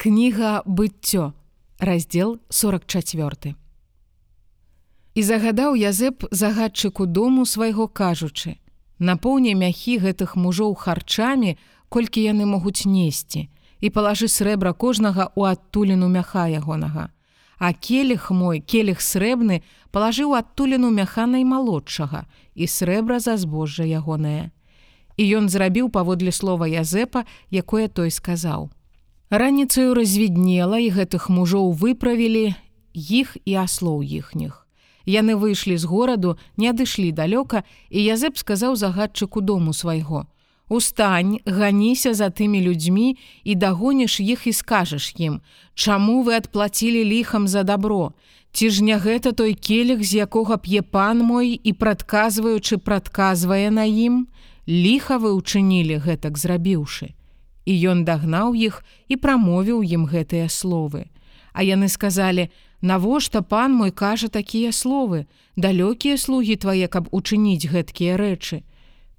Кніга быццё, раздзел 44. І загадаў Язэп загадчыку дому свайго кажучы: Напоўні мяхі гэтых мужоў харчамі, колькі яны могуць несці, і палажы срэбра кожнага ў адтуліну мяха ягонага. А келіх мой, келіх срэбны палажыў адтуліну мяха наймалодшага і срэбра за збожжа ягонае. І ён зрабіў паводле слова Язэпа, якое той сказаў. Раніцаю развіднела і гэтых мужоў выправілі іх і аслоў іхніх. Яны выйшлі з гораду, не адышлі далёка, і Язэп сказаў загадчыку дому свайго: « Устань, ганіся за тымі людзьмі і дагоніш іх і скажаш ім: Чаму вы адплацілі ліхам за добро? Ці ж не гэта той келіх, з якога п'е пан мой і прадказваючы прадказвае на ім, ліха вы ўчынілі гэтак зрабіўшы. І ён дагнаў іх і прамовіў ім гэтыя словы. А яны сказалі: « Навошта пан мой кажа такія словы, далёкія слугі твае, каб учыніць гэткія рэчы.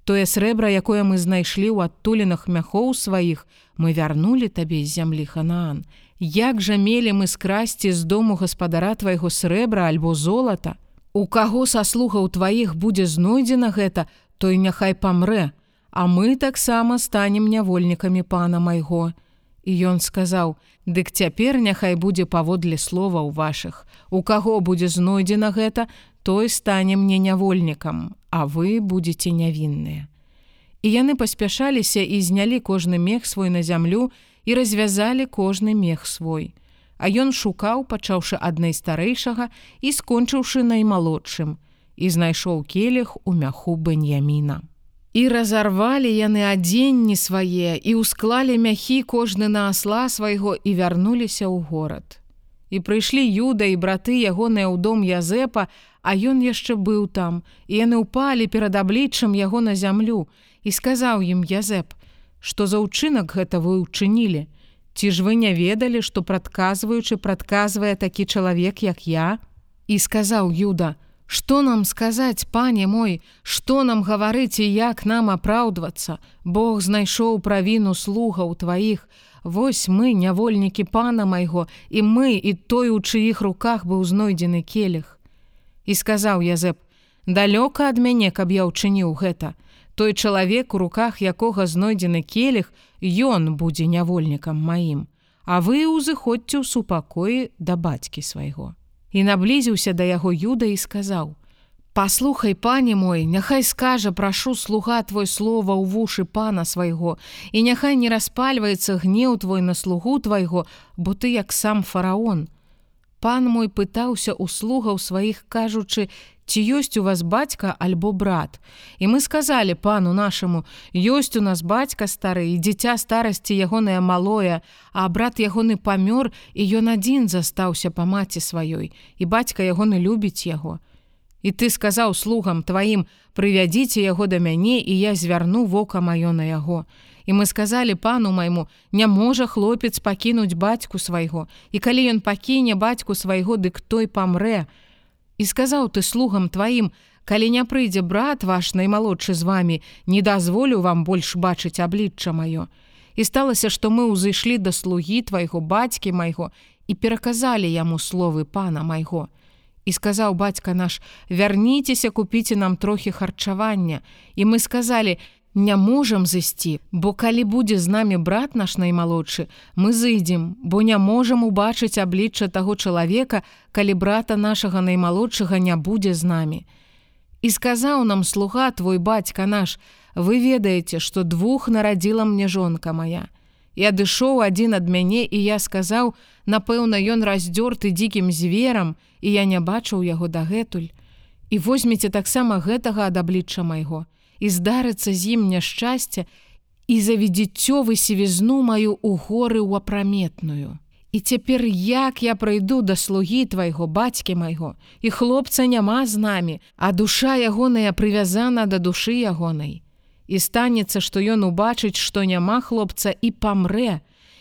Тое срэбра, якое мы знайшлі ў адтулінах мяхоў сваіх, мы вярнулі табе з зямлі ханаан. Як жа мелі мы скрасці з дому гаспадара твайго срэбра альбо золата? У каго са слугаў тваіх будзе знойдзена гэта, той няхай памрэ, а мы таксама станем нявольнікамі пана майго. І ён сказаў: « Дык цяпер няхай будзе паводле словаў вашых. У каго будзе знойдзена гэта, той стане мне нявольнікам, а вы будете нявінныя. І яны паспяшаліся і знялі кожны мех свой на зямлю і развязалі кожны мех свой. А ён шукаў, пачаўшы аднай старэйшага і скончыўшы наймалодшым, і знайшоў келіх у мяху бэньяміна. І разарвалі яны адзенні свае і ўсклалі мяхі кожны на асла свайго і вярнуліся ў горад. І прыйшлі юда і браты ягоныя ў дом Язэпа, а ён яшчэ быў там, і яны ўпалі перад абліччам яго на зямлю і сказаў ім Язэп: « Што за ўчынак гэта вы ўчынілі? Ці ж вы не ведалі, што прадказваючы прадказвае такі чалавек, як я? І сказаў Юда: « Што нам сказаць, пане мой, што нам гаварыць і як нам апраўдвацца? Бог знайшоў правіну слугаў тваіх. Вось мы, нявольнікі пана майго, і мы і той, у чыіх руках быў знойдзены келіх. І сказаў Язэп: « Далёка ад мяне, каб я ўчыніў гэта. Той чалавек, у руках якога знойдзены келіх, ён будзе нявольнікам маім. А вы ўзыходзьце ў супакоі да бацькі свайго і наблізіўся да яго юда і сказаў: « Паслухай, пане мой, няхай скажа, прашу слуга твой слова ў вушы пана свайго, і няхай не распальваецца гнеў твой на слугу твайго, бо ты як сам фараон. Пан мой пытаўся ў слугаў сваіх, кажучы, ці ёсць у вас бацька альбо брат. І мы сказалі пану нашаму: ёсць у нас бацька стары і дзіця старасці ягонае малое, а брат ягоны памёр і ён адзін застаўся па маці сваёй, і бацька ягоны любіць яго. І ты сказаў слугам тваім: прывядзіце яго да мяне і я звярну вока маё на яго. І мы сказалі пану майму: не можа хлопец пакінуць бацьку свайго. І калі ён пакіне бацьку свайго, дык той памрэ, І сказаў ты слугам тваім, калі не прыйдзе брат ваш наймалодшы з вами, не дазволю вам больш бачыць аблічча маё. І сталася, што мы ўзышлі да слугі твайго бацькі майго і пераказалі яму словы пана майго. І сказаў бацька наш: вярніцеся, купіце нам трохі харчавання. І мы сказалі: не можам зысці, бо калі будзе з намі брат наш наймалодшы, мы зыдзем, бо не можам убачыць аблічча таго чалавека, калі брата нашага наймалодшага не будзе з намі. І сказаў нам слуга твой бацька наш: вы ведаеце, што двух нарадзіла мне жонка моя. Я дышоў адзін ад мяне і я сказаў: напэўна, ён раздзёрты дзікім зверам, і я не бачыў яго дагэтуль. І возьмеце таксама гэтага ад аблічча майго і здарыцца з ім няшчасце і заведзіццё вы севізну маю у горы ў апраметную. І цяпер як я прыйду да слугі твайго бацькі майго, і хлопца няма з намі, а душа ягоная прывязана да душы ягонай. І станецца, што ён убачыць, што няма хлопца і памрэ,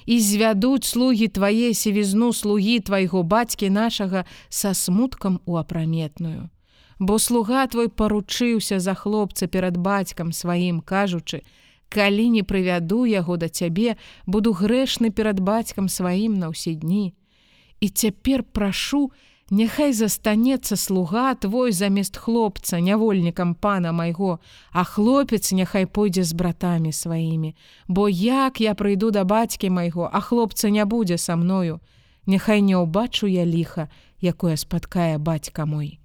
і звядуць слугі твае севізну слугі твайго бацькі нашага са смуткам у апраметную бо слуга твой паручыўся за хлопца перад бацькам сваім кажучы калі не прывяду яго да цябе буду грэшны перад бацькам сваім на ўсе дні. І цяпер прашу няхай застанецца слуга твой замест хлопца нявольнікам пана майго а хлопец няхай пойдзе з братамі сваімі. Бо як я прыйду да бацькі майго а хлопца не будзе са мною? Няхай не ўбачу я ліха якое спаткае бацька мой